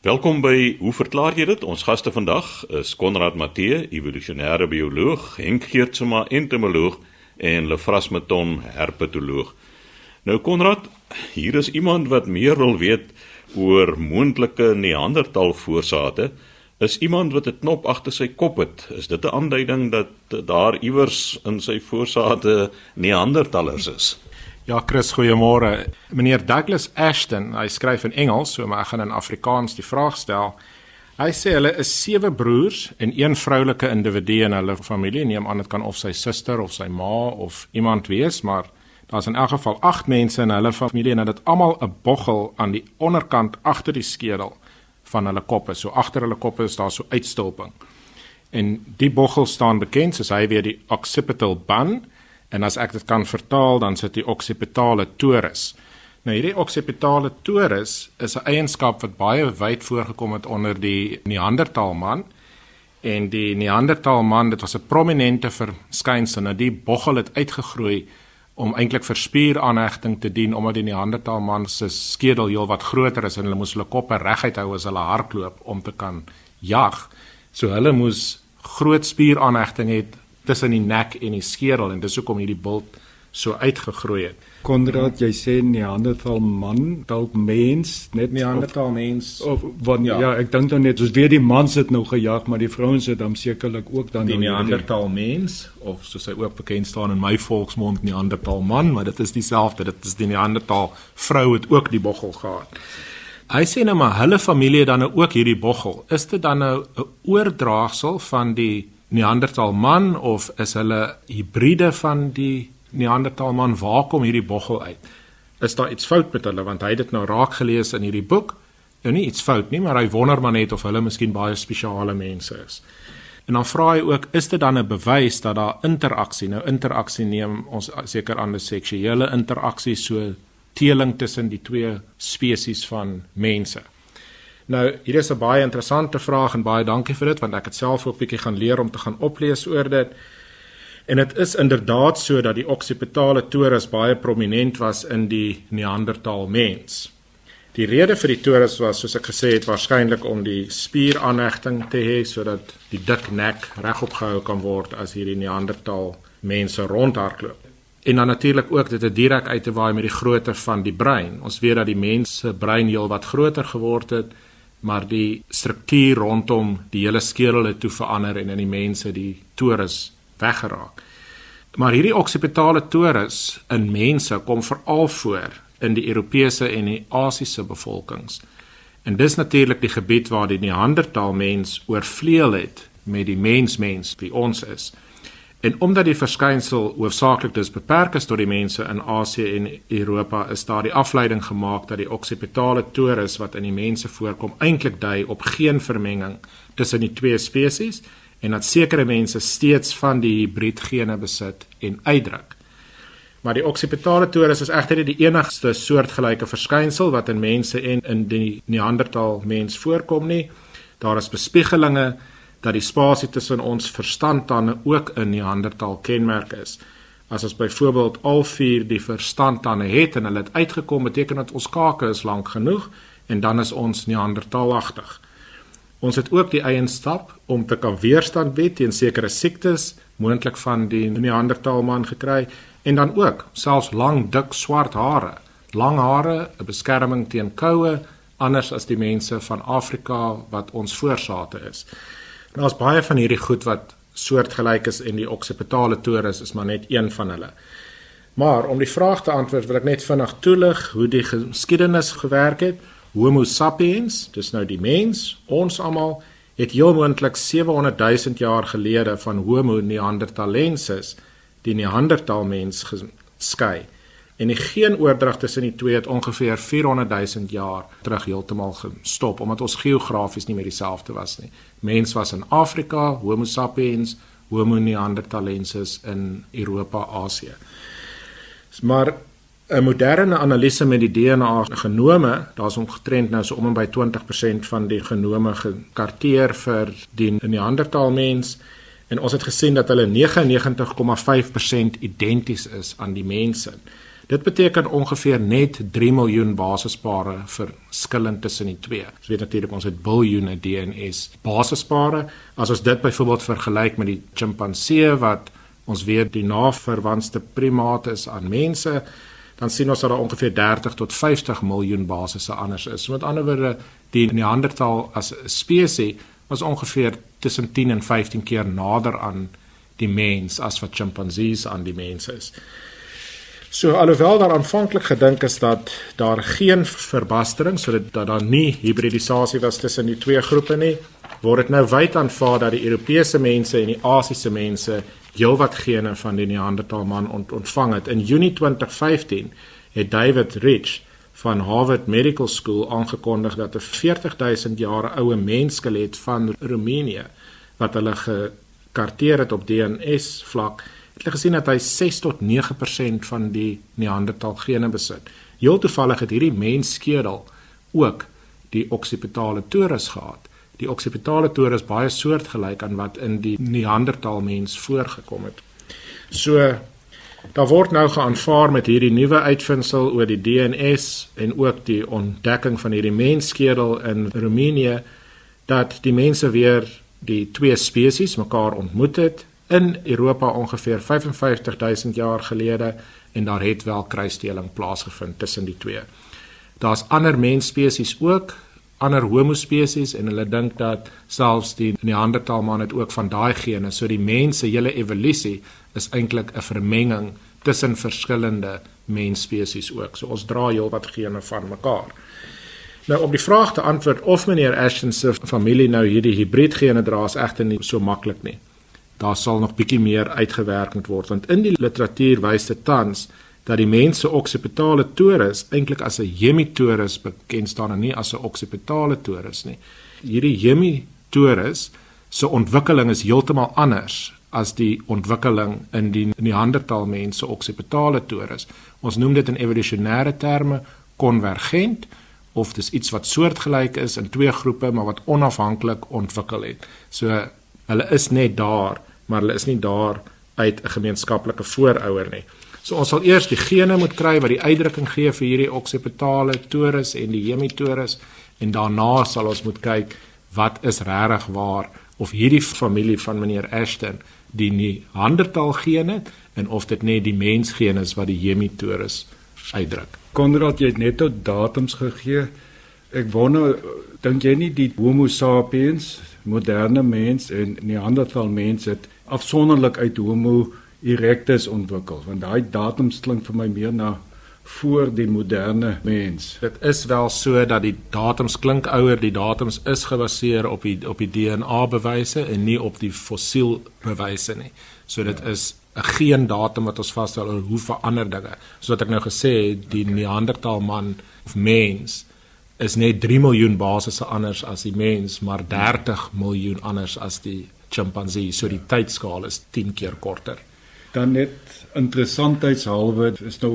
Welkom by Hoe verklaar jy dit? Ons gaste vandag is Konrad Matthee, evolusionêre bioloog, Henk Geertsma, entomoloog en Lefras Meton, herpetoloog. Nou Konrad, hier is iemand wat meer wil weet oor moontlike Neandertal voorsate. Is iemand wat 'n knop agter sy kop het? Is dit 'n aanduiding dat daar iewers in sy voorsate Neandertalers is? Ja, Chris, goeiemôre. Meneer Douglas Ashton, hy skryf in Engels, so maar ek gaan in Afrikaans die vraag stel. Hy sê hulle is sewe broers en een vroulike individu in hulle familie. Neem aan dit kan of sy suster of sy ma of iemand wees, maar daar's in elk geval 8 mense in hulle familie en dit almal 'n boggel aan die onderkant agter die skedel van hulle koppe. So agter hulle koppe is daar so uitstulping. En die boggel staan bekend as hy weer die occipital bun En as ek dit kan vertaal, dan sit die occipitale torus. Nou hierdie occipitale torus is 'n eienskap wat baie wyd voorgekom het onder die Neandertalman. En die Neandertalman, dit was 'n prominente verskynsel. Nou die boggel het uitgegroei om eintlik vir spieraanhegting te dien omdat die Neandertalman se skedel heelwat groter is en hulle moes hulle koppe reguit hou as hulle hardloop om te kan jag. So hulle moes groot spieraanhegting hê tussen die nek en die skedel en dis hoekom hierdie bult so uitgegroei het. Konrad, jy sê Neanderthal man, dalk mens, net Neanderthal mens of wat ja. ja, ek dink dan net soos weer die mans het nou gejag, maar die vrouens het dan sekerlik ook dan die nou Neanderthal mens of soos hy ook bekend staan in my volksmond Neanderthal man, maar dit is dieselfde, dit is die Neanderthal vrou het ook die boggel gehad. Hy sê nou maar hulle familie dan nou ook hierdie boggel. Is dit dan nou 'n oordraagsel van die Neandertal man of is hulle hibride van die Neandertal man? Waar kom hierdie boggel uit? Is daar iets fout met hulle want hy het dit nou raak gelees in hierdie boek? Nou nie iets fout nie, maar hy wonder maar net of hulle miskien baie spesiale mense is. En dan vra hy ook, is dit dan 'n bewys dat daar interaksie, nou interaksie neem ons seker aan 'n seksuele interaksie so teeling tussen die twee spesies van mense? Nou, hier is 'n baie interessante vraag en baie dankie vir dit want ek het self ook bietjie gaan leer om te gaan oplees oor dit. En dit is inderdaad so dat die occipitale torus baie prominent was in die Neandertal mens. Die rede vir die torus was soos ek gesê het waarskynlik om die spieraanhegting te hê sodat die dik nek regop gehou kan word as hierdie Neandertal mense rondhardloop. En dan natuurlik ook dit het direk uit te waai met die grootte van die brein. Ons weet dat die mens se brein heelwat groter geword het maar die struktuur rondom die hele skedel het toe verander en in die mense die torus weggeraak. Maar hierdie occipitale torus in mense kom veral voor in die Europese en die Asiëse bevolkings. En dis natuurlik die gebied waar die Neandertal mens oorvleuel het met die mensmens wie ons is. En omdat die verskynsel hoofsaaklik dus beperk is tot die mense in Asië en Europa, is daar die afleiding gemaak dat die occipitale torus wat in die mense voorkom eintlik dui op geen vermenging tussen die twee spesies en dat sekere mense steeds van die hibridgene besit en uitdruk. Maar die occipitale torus is egter nie die enigste soortgelyke verskynsel wat in mense en in die Neandertal mens voorkom nie. Daar is bespiegelinge dat die spasie tussen ons verstandtande ook 'n Neandertal kenmerk is. As ons byvoorbeeld al vier die verstandtande het en hulle het uitgekom, beteken dit ons kake is lank genoeg en dan is ons Neandertalagtig. Ons het ook die eienskap om te kan weerstand bied teen sekere siektes, moontlik van die Neandertalman gekry en dan ook selfs lang dik swart hare. Lang hare, 'n beskerming teen koue, anders as die mense van Afrika wat ons voorsate is. Daar's baie van hierdie goed wat soortgelyk is en die occipitale torus is maar net een van hulle. Maar om die vraag te antwoord wil ek net vinnig toelig hoe die geskiedenis gewerk het. Homo sapiens, dis nou die mens, ons almal het heel moontlik 700 000 jaar gelede van Homo neanderthalensis, die Neandertal mens geskei en die geenoordrag tussen die twee het ongeveer 400 000 jaar terug heeltemal gestop omdat ons geografies nie meer dieselfde was nie. Mens was in Afrika, Homo sapiens, Homo neanderthalensis in Europa, Asië. Maar 'n moderne analise met die DNA genome, daar's omgetrend nou so om en by 20% van die genome gekarteer vir die Neandertal mens en ons het gesien dat hulle 99,5% identies is aan die mense. Dit beteken ongeveer net 3 miljoen basispare verskillend tussen die twee. Ons weet natuurlik ons het biljoene DNS basispare. As ons dit byvoorbeeld vergelyk met die chimpansee wat ons weet die naverwantste primaat is aan mense, dan sien ons dat daar ongeveer 30 tot 50 miljoen basisse anders is. So met ander woorde, die Neandertal as spesies was ongeveer tussen 10 en 15 keer nader aan die mens as wat chimpansees aan die mens is. So alhoewel daar aanvanklik gedink is dat daar geen verbastering sodat dat daar nie hibridisasie was tussen die twee groepe nie, word dit nou wyd aanvaar dat die Europese mense en die Asiëse mense heelwat gene van die Neanderthal man ont ontvang het. In Junie 2015 het David Rich van Harvard Medical School aangekondig dat 'n 40000 jaar oue mensskelet van Roemenië wat hulle gekarteer het op DNS vlak het hulle gesien dat hy 6 tot 9% van die Neanderthal gene besit. Heel toevallig het hierdie mensskedel ook die occipitale torus gehad. Die occipitale torus baie soortgelyk aan wat in die Neanderthal mens voorgekom het. So daar word nou geaanvaar met hierdie nuwe uitvinding oor die DNS en ook die ontdekking van hierdie mensskedel in Roemenië dat die mense weer die twee spesies mekaar ontmoet het in Europa ongeveer 55000 jaar gelede en daar het wel kruisdeling plaasgevind tussen die twee. Daar's ander mensspesies ook, ander homo spesies en hulle dink dat selfs die Neandertalman het ook van daai gene, so die mens se hele evolusie is eintlik 'n vermenging tussen verskillende mensspesies ook. So ons dra heel wat gene van mekaar. Nou om die vraag te antwoord of meneer Ashton se familie nou hierdie hibridgene dra is egter nie so maklik nie daar sal nog bietjie meer uitgewerk moet word want in die literatuur wys dit tans dat die mense occipitale torus eintlik as 'n hemitorus bekend staan en nie as 'n occipitale torus nie. Hierdie hemitorus se ontwikkeling is heeltemal anders as die ontwikkeling in die Neandertal mense occipitale torus. Ons noem dit in evolusionêre terme konvergent of dis iets wat soortgelyk is in twee groepe maar wat onafhanklik ontwikkel het. So hulle is net daar maar hulle is nie daar uit 'n gemeenskaplike voorouder nie. So ons sal eers die gene moet kry wat die uitdrukking gee vir hierdie occipitale torus en die hemitorus en daarna sal ons moet kyk wat is regtig waar of hierdie familie van meneer Ashton die Neandertal gene en of dit net die mensgene is wat die hemitorus uitdruk. Konrad, jy het net tot datums gegee. Ek wonder dink jy nie die Homo sapiens, moderne mens en Neandertal mens het afsonderlik uit Homo erectus ontwikkel want daai datums klink vir my meer na voor die moderne mens. Dit is wel so dat die datums klink ouer, die datums is gebaseer op die op die DNA bewyse en nie op die fossiel bewyse nie. So dit ja. is 'n geen datum wat ons vasstel oor hoe verander dinge. Soos ek nou gesê het, die okay. Neandertal man of mens is net 3 miljoen basisse anders as die mens, maar 30 miljoen anders as die chimpansee, so die tydskaal is 10 keer korter. Dan net interessantheidshalwe is nou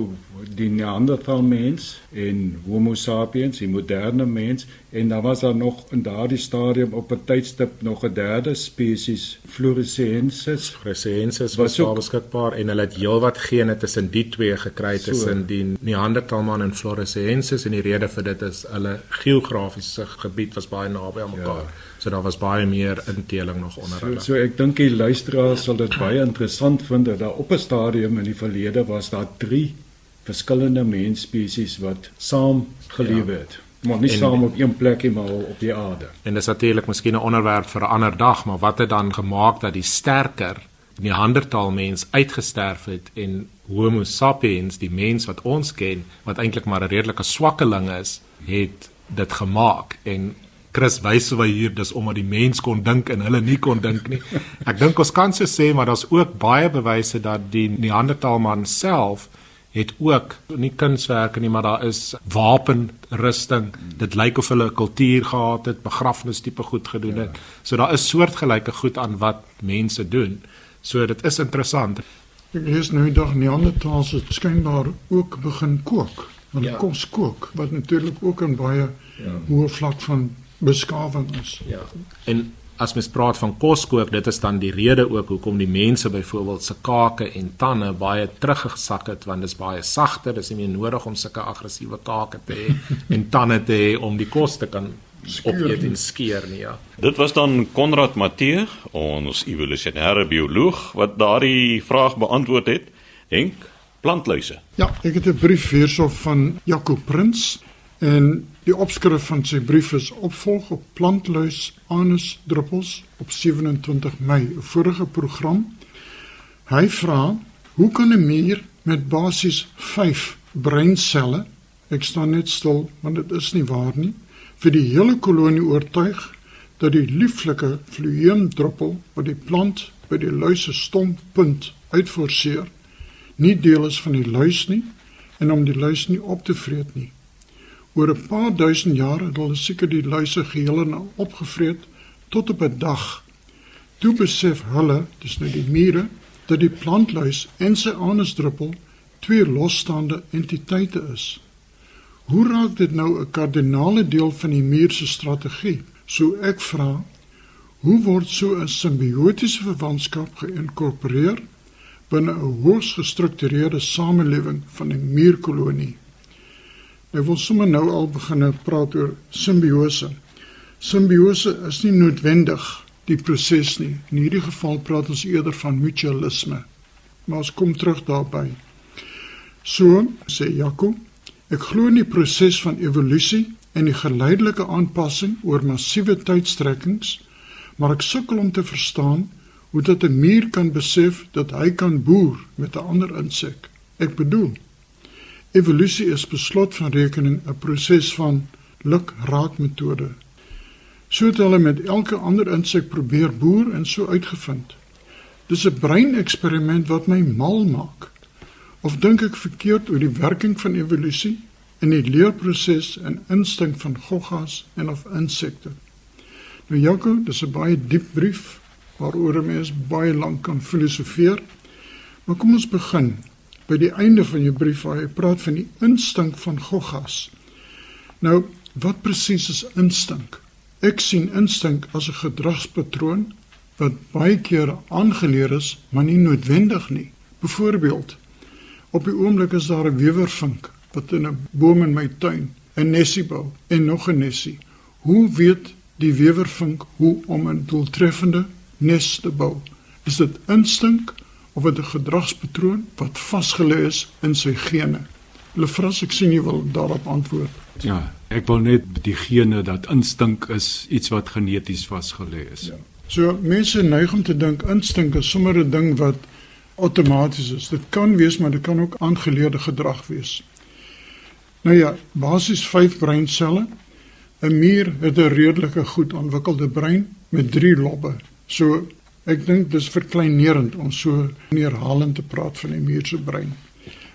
die Neanderthal mens en Homo sapiens, die moderne mens en dan was daar nog in daardie stadium op 'n tydstip nog 'n derde spesies Floresiensis. Floresiensis was ook beskikbaar en hulle het heelwat gene tussen die twee gekry tussen so. die Neanderthal man en Floresiensis en die rede vir dit is hulle geografiese gebied was baie naby aan mekaar. Ja. So daar was baie meer inteling nog onder hulle. So, so ek dink die luisteraars sal dit baie interessant vind dat daar op 'n stadium in die verlede was daar 3 verskillende mensspesies wat saam geleef ja. het. Maar nie en, saam op een plek nie, maar op die aarde. En dis natuurlik miskien 'n onderwerp vir 'n ander dag, maar wat het dan gemaak dat die sterker Neandertal mens uitgesterf het en Homo sapiens, die mens wat ons ken, wat eintlik maar 'n redelike swakkeling is, het dit gemaak en Chris wys hoe hier dis omdat die mens kon dink en hulle nie kon dink nie. Ek dink ons kan so sê maar daar's ook baie bewyse dat die Neandertalman self het ook nie kunswerke nie, maar daar is wapenrusting. Dit lyk of hulle 'n kultuur gehad het, begrafnis tipe goed gedoen het. So daar is soortgelyke goed aan wat mense doen. So dit is interessant. Ek lees nou dag Neandertals het skynbaar ook begin kook. Hulle ja. kos kook wat natuurlik ook 'n baie ja. hoë vlak van beskawing is. Ja. En as mens praat van koskook, dit is dan die rede ook hoekom die mense byvoorbeeld se kake en tande baie teruggesak het want dit is baie sagter, dis nie meer nodig om sulke aggressiewe kake te hê en tande te hê om die kos te kan opeet en skeer nie ja. Dit was dan Konrad Matthee, ons evolusionêre bioloog wat daardie vraag beantwoord het. Henk, plantluise. Ja, ek het 'n brief hierso van Jaco Prins en die opskrif van sy brief is opvolg op plantluis anus druppels op 27 Mei, 'n vorige program. Hy vra: "Hoe kan 'n mier met basies 5 breinselle, ek staan net stil want dit is nie waar nie, vir die hele kolonie oortuig dat die lieflike vloeimdruppel wat die plant by die luise stomppunt uitforceer nie deel is van die luis nie en om die luis nie op te vreet nie. Oor 'n paar duisend jaar het hulle seker die luise geheel en opgevreet tot op 'n dag. Toe besef hulle, dis nou die mure, dat die plantluis en sy anusdruppel twee losstaande entiteite is. Hoe raak dit nou 'n kardinale deel van die muur se strategie? So ek vra, hoe word so 'n simbiotiese verwantskap geïnkorporeer binne 'n hoogs gestruktureerde samelewing van 'n muurkolonie? Ek wil sommer nou al begin praat oor simbiose. Simbiose is nie noodwendig die proses nie. In hierdie geval praat ons eerder van mutualisme. Maar ons kom terug daarby. So sê Jakob Ek glo in die proses van evolusie en die geleidelike aanpassing oor massiewe tydstrekkings, maar ek sukkel om te verstaan hoe dit 'n muur kan besef dat hy kan boer met 'n ander insek. Ek bedoel, evolusie is beslot van rekening 'n proses van luk-raak-metode. So het hulle met elke ander insek probeer boer en so uitgevind. Dis 'n breineksperiment wat my mal maak. Of dink ek verkeerd oor die werking van evolusie in die leerproses en instink van goggas en of insekte? Nou Jaco, dis 'n baie diep brief waaroor 'n mens baie lank kan filosofeer. Maar kom ons begin by die einde van jou brief waar jy praat van die instink van goggas. Nou, wat presies is instink? Ek sien instink as 'n gedragspatroon wat baie keer aangeleer is, maar nie noodwendig nie. Byvoorbeeld, Op die oomblik is daar 'n wewervink wat in 'n boom in my tuin 'n nesie bou en nog 'n nesie. Hoe weet die wewervink hoe om 'n doeltreffende nes te bou? Is dit instink of het 'n gedragspatroon wat vasgelê is in sy gene? Lefras, ek sien jy wil daarop antwoord. Ja, ek wil net die gene dat instink is iets wat geneties vasgelê is. Ja. So mense neig om te dink instink is sommer 'n ding wat outomaties is. Dit kan wees, maar dit kan ook aangeleerde gedrag wees. Nou ja, basies 5 breinselle. 'n Mier het 'n redelike goed ontwikkelde brein met 3 lobbe. So ek dink dis verkleinerend om so neerhalend te praat van 'n mier se brein.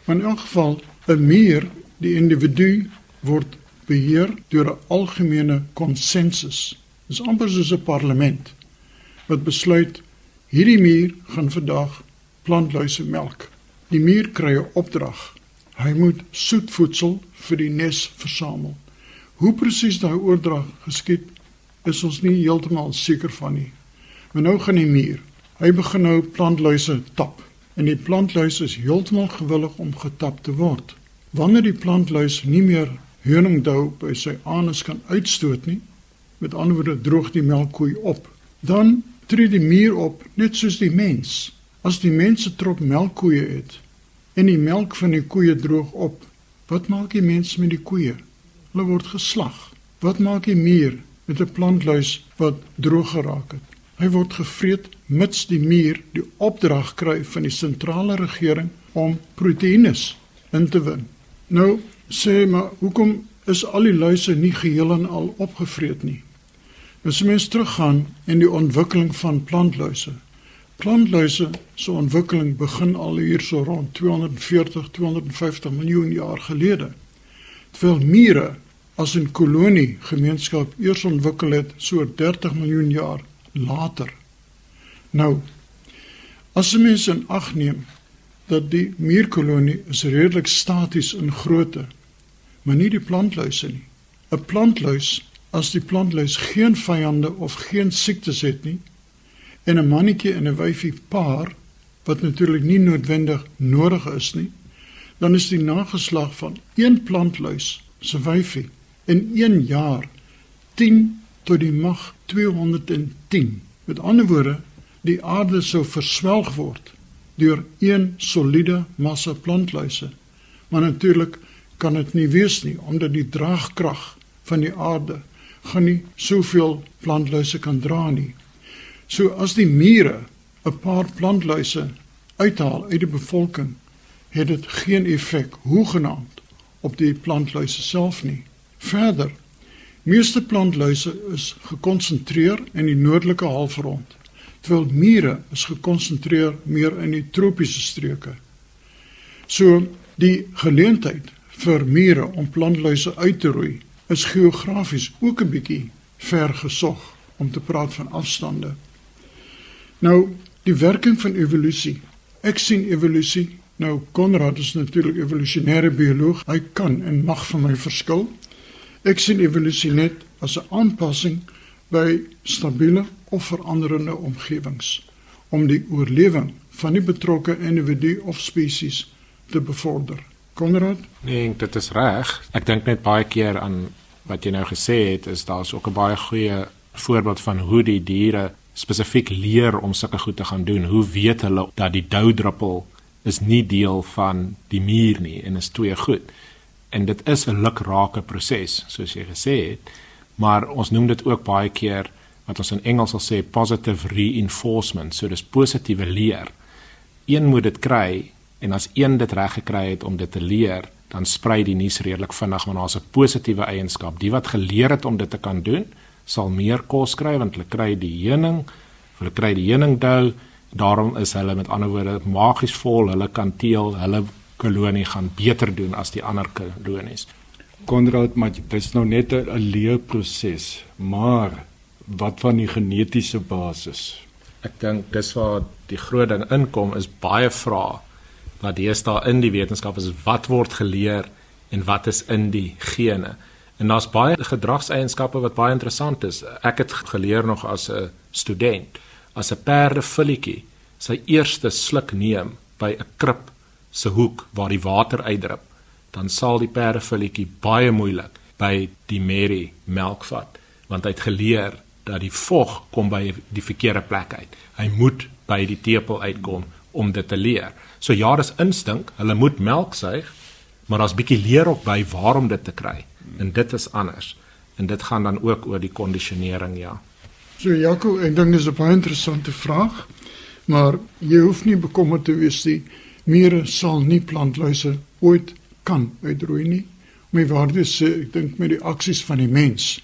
Maar in elk geval, 'n mier, die individu word beheer deur 'n algemene konsensus. Dis amper soos 'n parlement wat besluit hierdie mier gaan vandag plantluise melk. Die muur kry 'n opdrag. Hy moet soetvoedsel vir die nes versamel. Hoe presies daai oordrag geskied, is ons nie heeltemal seker van nie. Maar nou gaan die muur. Hy begin nou plantluise tap en die plantluis is heeltemal gewillig om getap te word. Wanneer die plantluis nie meer honingdou by sy anus kan uitstoot nie, met ander woorde droog die melkkoei op, dan tree die muur op net soos die mens. As die mense trop melkkoeie het en die melk van die koeie droog op, wat maak die mense met die koeie? Hulle word geslag. Wat maak die mier met 'n plantluis wat droog geraak het? Hy word gevreet mits die mier die opdrag kry van die sentrale regering om proteïnes in te win. Nou sê maar, hoekom is al die luise nie geheel en al opgevreet nie? As mens teruggaan in die ontwikkeling van plantluise, Plantluise se ontwikkeling begin al hier so rond 240 250 miljoen jaar gelede. Terwyl mure as 'n kolonie gemeenskap eers ontwikkel het so 30 miljoen jaar later. Nou as mens in ag neem dat die muurkolonie is redelik staties in grootte, maar nie die plantluise nie. 'n Plantluis as die plantluis geen vyande of geen siektes het nie en 'n mannetjie en 'n wyfie paar wat natuurlik nie noodwendig nodig is nie, dan is die nageslag van een plantluis se wyfie in 1 jaar 10 tot die mag 210. Met ander woorde, die aarde sou verswelg word deur een soliede massa plantluise. Maar natuurlik kan dit nie wees nie omdat die draagkrag van die aarde gaan nie soveel plantluise kan dra nie. So as die mure 'n paar plantluise uithaal uit die bevolking, het dit geen effek hoegenaamd op die plantluise self nie. Verder, meeste plantluise is gekonsentreer in die noordelike halfrond, terwyl mure is gekonsentreer meer in die tropiese streke. So die geleentheid vir mure om plantluise uit te roei is geografies ook 'n bietjie ver gesog om te praat van afstande. Nou, die werking van evolusie. Ek sien evolusie Nou Konrad is natuurlik evolusionêre bioloog. Hy kan en mag van my verskil. Ek sien evolusie net as 'n aanpassing by stabiele of veranderende omgewings om die oorlewing van die betrokke individu of spesies te bevorder. Konrad? Nee, dit is reg. Ek dink net baie keer aan wat jy nou gesê het, is daar's ook 'n baie goeie voorbeeld van hoe die diere spesifiek leer om sulke goed te gaan doen. Hoe weet hulle dat die doudruppel is nie deel van die muur nie en is twee goed. En dit is 'n lukrake proses, soos jy gesê het, maar ons noem dit ook baie keer wat ons in Engels sal sê positive reinforcement, so dis positiewe leer. Een moet dit kry en as een dit reg gekry het om dit te leer, dan sprei die nuus redelik vinnig want daar's 'n positiewe eienskap. Die wat geleer het om dit te kan doen, sal meer kos kry want hulle kry die heuning, hulle kry die heuningdou Daarom is hulle met ander woorde magies vol, hulle kan teel, hulle kolonie gaan beter doen as die ander kolonies. Konrad, maar dit is nou net 'n leerproses, maar wat van die genetiese basis? Ek dink dis waar die groot ding inkom is baie vrae wat deesdae in die wetenskap is wat word geleer en wat is in die gene. En daar's baie gedragseienskappe wat baie interessant is. Ek het geleer nog as 'n student as 'n perdefulletjie sy eerste sluk neem by 'n krib se hoek waar die water uitdrup, dan sal die perdefulletjie baie moeilik by die Mary melk vat, want hy het geleer dat die vog kom by die verkeerde plek uit. Hy moet by die tepel uitkom om dit te leer. So ja, dis instink, hulle moet melk suig, maar daar's bietjie leer op by waarom dit te kry. En dit is anders. En dit gaan dan ook oor die kondisionering, ja. So Jaco, ek dink dis 'n baie interessante vraag. Maar jy hoef nie bekommerd te wees nie. Mure sal nie plantluise ooit kan uitroei nie. My waarde sê ek dink met die aksies van die mens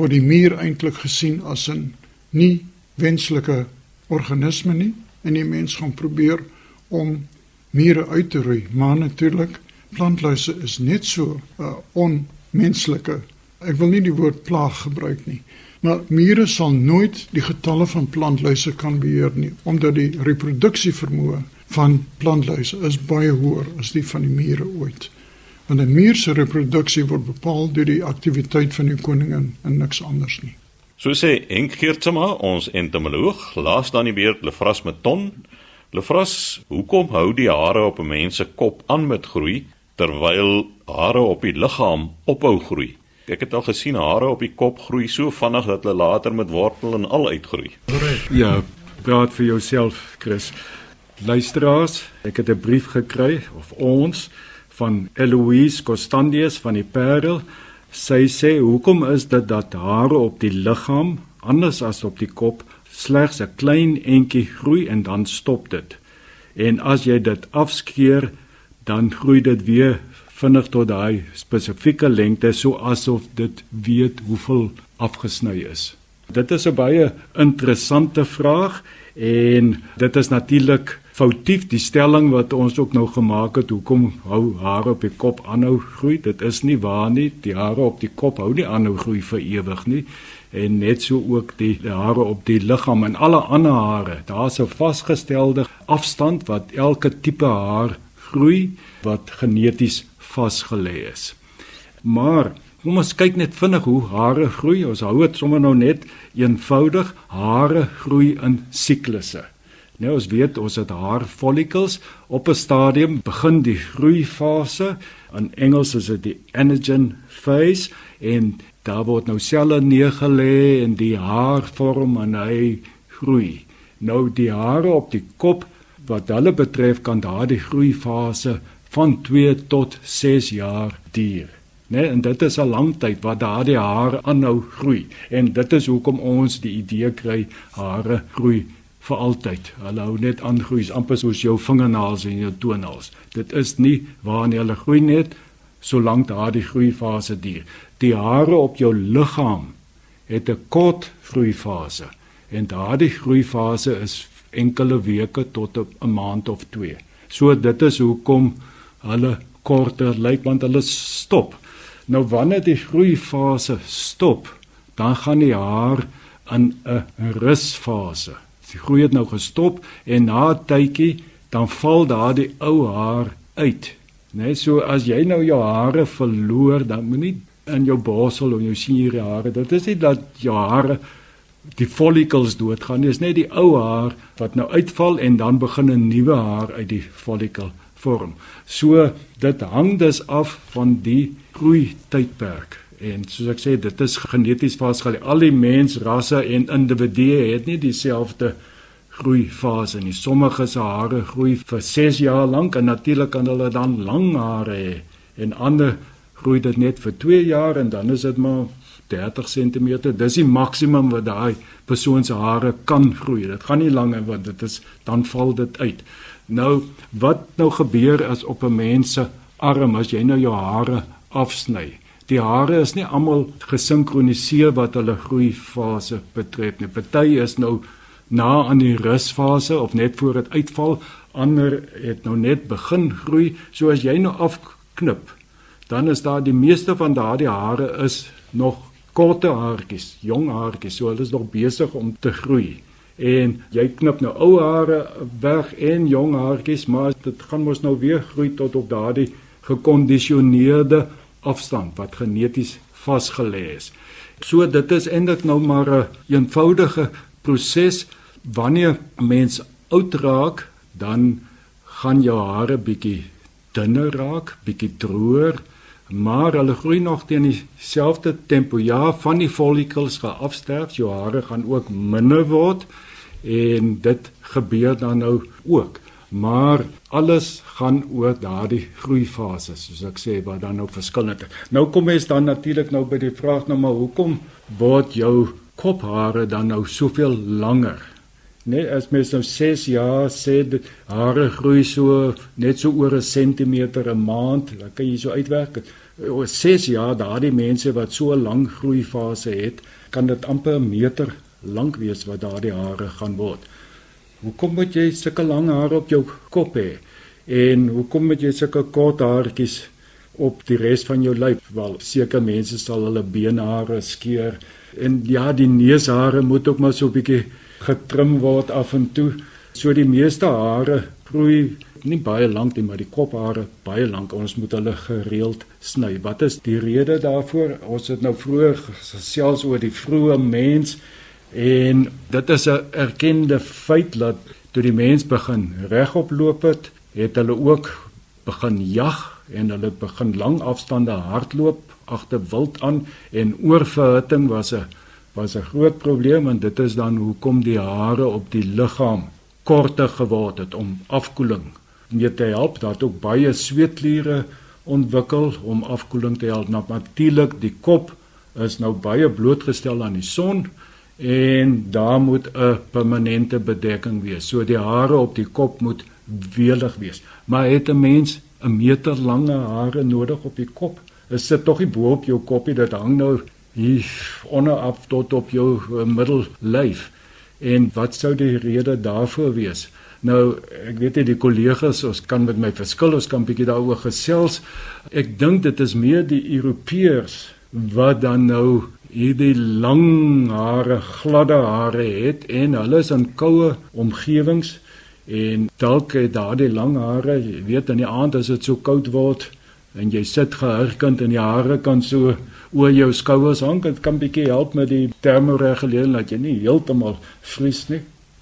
word die muur eintlik gesien as 'n nie wenslike organisme nie en die mens gaan probeer om mure uit te roei. Maar natuurlik plantluise is net so uh, onmenslike. Ek wil nie die woord plaag gebruik nie. Maar mure sal nooit die getalle van plantluise kan beheer nie omdat die reproduksievermoë van plantluise is baie hoër as die van die mure ooit. Want 'n muur se reproduksie word bepaal deur die aktiwiteit van die koningin en niks anders nie. So sê Henk Geertsma, ons entomoloog, laas dan die beurt Lefras met ton. Lefras, hoekom hou die hare op 'n mens se kop aan met groei terwyl hare op die liggaam ophou groei? Ek het al gesien hare op die kop groei so vinnig dat hulle later met wortel en al uitgroei. Ja, praat vir jouself, Chris. Luisteraars, ek het 'n brief gekry of ons van Eloise Costandius van die Parel. Sy sê, "Hoekom is dit dat hare op die liggaam anders as op die kop slegs 'n klein entjie groei en dan stop dit? En as jy dit afskeer, dan groei dit weer vinnig tot daai spesifieke lengte so asof dit weet hoeveel afgesny is. Dit is 'n baie interessante vraag en dit is natuurlik foutief die stelling wat ons ook nou gemaak het hoekom hou hare op die kop aanhou groei? Dit is nie waar nie die hare op die kop hou nie aanhou groei vir ewig nie. En net so ook die, die hare op die liggaam en alle ander hare. Daar's 'n vasgestelde afstand wat elke tipe haar groei wat geneties vasgelê is. Maar Kom ons kyk net vinnig hoe hare groei. Ons hou dit sommer nou net eenvoudig. Hare groei in siklusse. Nou ons weet ons het haar follicles op 'n stadium begin die groeifase. In Engels is dit die anagen phase en daar word nou selle neergelê en die haar vorm en hy groei. Nou die hare op die kop wat hulle betref kan daardie groeifase van 2 tot 6 jaar duur. Nee, en dit is 'n lang tyd wat daardie hare aanhou groei en dit is hoekom ons die idee kry hare groei vir altyd. Hulle hou net aan groei, amper soos jou vingernaels en jou toenaels. Dit is nie waarna hulle groei net solank daardie groeifase duur. Die hare op jou liggaam het 'n kort groeifase en daardie groeifase is enkele weke tot 'n maand of 2. So dit is hoekom hulle korter lyk want hulle stop. Nou wanneer die groeifase stop, dan gaan die haar in 'n rusfase. Die groei het nou gestop en na 'n tydjie dan val daardie ou haar uit. Net so as jy nou jou hare verloor, dan moenie in jou borsel of jou senior hare, dit is nie dat jou hare die follicles doodgaan nie, dis net die ou haar wat nou uitval en dan begin 'n nuwe haar uit die follicle vorm. So dit hang dus af van die groei tydperk. En soos ek sê, dit is geneties vasgelê. Al die mensrasse en individue het nie dieselfde groeifase nie. Sommige se hare groei vir 6 jaar lank en natuurlik kan hulle dan lang hare hê. En ander groei dit net vir 2 jaar en dan is dit maar 30 cm. Dis die maksimum wat daai persoon se hare kan groei. Dit gaan nie langer want dit is dan val dit uit. Nou wat nou gebeur as op 'n mens se arm as jy nou jou hare afsny? Die hare is nie almal gesinkroniseer wat hulle groeifase betref nie. Party is nou na aan die rusfase of net voor dit uitval, ander het nou net begin groei. So as jy nou afknip, dan is daar die meeste van daardie hare is nog korte haartjies, jong haartjies, so hulle is nog besig om te groei. En jy knip nou ou hare weg en jong haartjies, maar dit gaan mos nou weer groei tot op daardie gekondisioneerde afstand wat geneties vasgelê is. So dit is eintlik nou maar 'n eenvoudige proses wanneer mens oud raak, dan gaan jou hare bietjie dunner raak, bietjie droër, maar hulle groei nog teen dieselfde tempo. Ja, van die follicles gaan afsterf, jou hare gaan ook minder word en dit gebeur dan nou ook maar alles gaan oor daardie groeifase soos ek sê wat dan nou verskillend is. Nou kom ons dan natuurlik nou by die vraag nou maar hoekom word jou kophare dan nou soveel langer? Nee, as mens nou 6 jaar sê dit hare groei so net so oor 'n sentimeter 'n maand, dan kan jy so uitwerk. Oor 6 jaar daardie mense wat so 'n lang groeifase het, kan dit amper 'n meter lank wees wat daardie hare gaan word. Hoekom moet jy sulke lang hare op jou kop hê? En hoekom moet jy sulke kort haartjies op die res van jou lyf? Wel, seker mense sal hulle beenhare skeer. En ja, die neushare moet ook maar so 'n bietjie getrim word af en toe. So die meeste hare groei nie baie lank nie, maar die kophare baie lank. Ons moet hulle gereeld sny. Wat is die rede daarvoor? Ons het nou vroeër gesels oor die vroeë mens En dit is 'n erkende feit dat toe die mens begin regop loop het, het hulle ook begin jag en hulle begin lang afstande hardloop agter wild aan en oorverhitting was 'n was 'n groot probleem en dit is dan hoekom die hare op die liggaam korter geword het om afkoeling mee te help dat ook baie sweetkliere ontwikkel om afkoeling te help natuurlik die kop is nou baie blootgestel aan die son en daar moet 'n permanente bedekking wees. So die hare op die kop moet welig wees. Maar het 'n mens 'n meter lange hare nodig op die kop? Dit tog nie bo op jou kopie dit hang nou hier onderaf tot op jou uh, middellyf. En wat sou die rede daarvoor wees? Nou, ek weet nie die kollegas, ons kan met my verskil, ons kan bietjie daaroor gesels. Ek dink dit is meer die Europeërs wat dan nou hierdie lang hare, gladde hare het en hulle is in koue omgewings en dalk het daardie lang hare, jy weet in die aand as dit so koud word, en jy sit gehurkend en die hare kan so oor jou skouers hang. Dit kan bietjie help met die termoregulering dat jy nie heeltemal vries nie.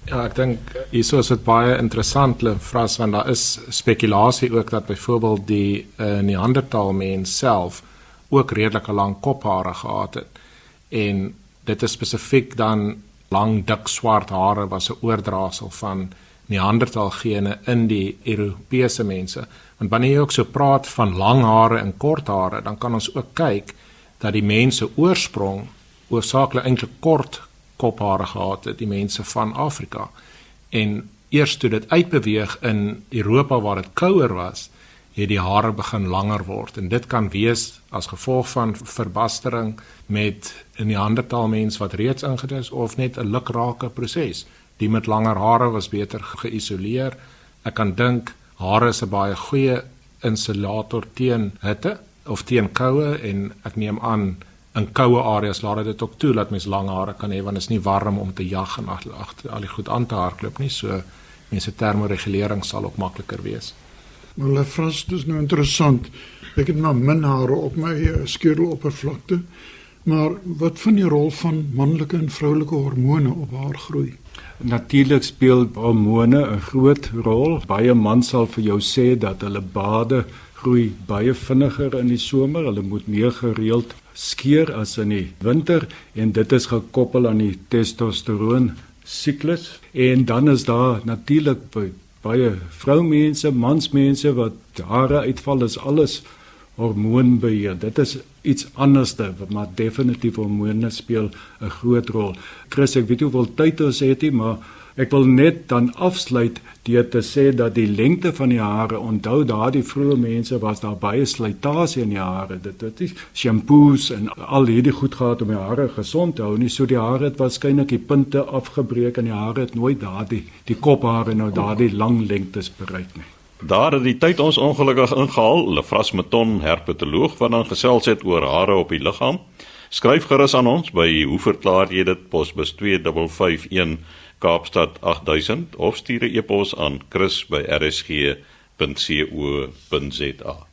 Ja, ek dink hieso is dit baie interessant lefras want daar is spekulasie ook dat byvoorbeeld die uh, Neandertal mens self ook redelike lang kophare gehad het. En dit is spesifiek dan lang dik swart hare was 'n oordrasel van Neandertal gene in die Europese mense. Want wanneer jy ook so praat van lang hare en kort hare, dan kan ons ook kyk dat die mense oorsprong oorsaaklik eintlik kort kophare gehad het, die mense van Afrika. En eers toe dit uitbeweeg in Europa waar dit kouer was, het die hare begin langer word en dit kan wees as gevolg van verbastering met 'n Neandertal mens wat reeds ingedoen is of net 'n lukrake proses. Die met langer hare was beter geïsoleer. Ek kan dink hare is 'n baie goeie insulator teen hitte of teen koue en ek neem aan in koue areas laat dit ook toe dat mens lang hare kan hê want dit is nie warm om te jag en agter al die goed aan te hardloop nie so mense termoregulering sal ook makliker wees. Maar hulle vras dis nou interessant. Ek het maar min hare op my uh, skedeloppervlakte. Maar wat van die rol van manlike en vroulike hormone op haar groei? Natuurlik speel hormone 'n groot rol. Baie mans sal vir jou sê dat hulle bade groei baie vinniger in die somer. Hulle moet meer gereeld skeer as in die winter en dit is gekoppel aan die testosteroon siklus. En dan is daar natuurlik baie vroumense, mansmense wat hare uitval is alles hormoonbeheer. Dit is iets anderste, maar definitief hormone speel 'n groot rol. Chris, ek weet jy wil tyd ons het nie, maar Ek wil net dan afsluit deur te sê dat die lengte van die hare, onthou daardie vroeë mense was daar baie slytasie in die hare. Dit het nie shampoos en al hierdie goed gehad om die hare gesond te hou nie. So die hare het waarskynlik die punte afgebreek en die hare het nooit daardie die kophare nou daardie lang lengtes bereik nie. Daar het die tyd ons ongelukkig ingehaal. Lefras Meton, herpetoloog wat dan gesels het oor hare op die liggaam. Skryf gerus aan ons by hoe verklaar jy dit posbus 2551 Kaapstad 8000 of stuur 'n e-pos aan chris@rsg.co.za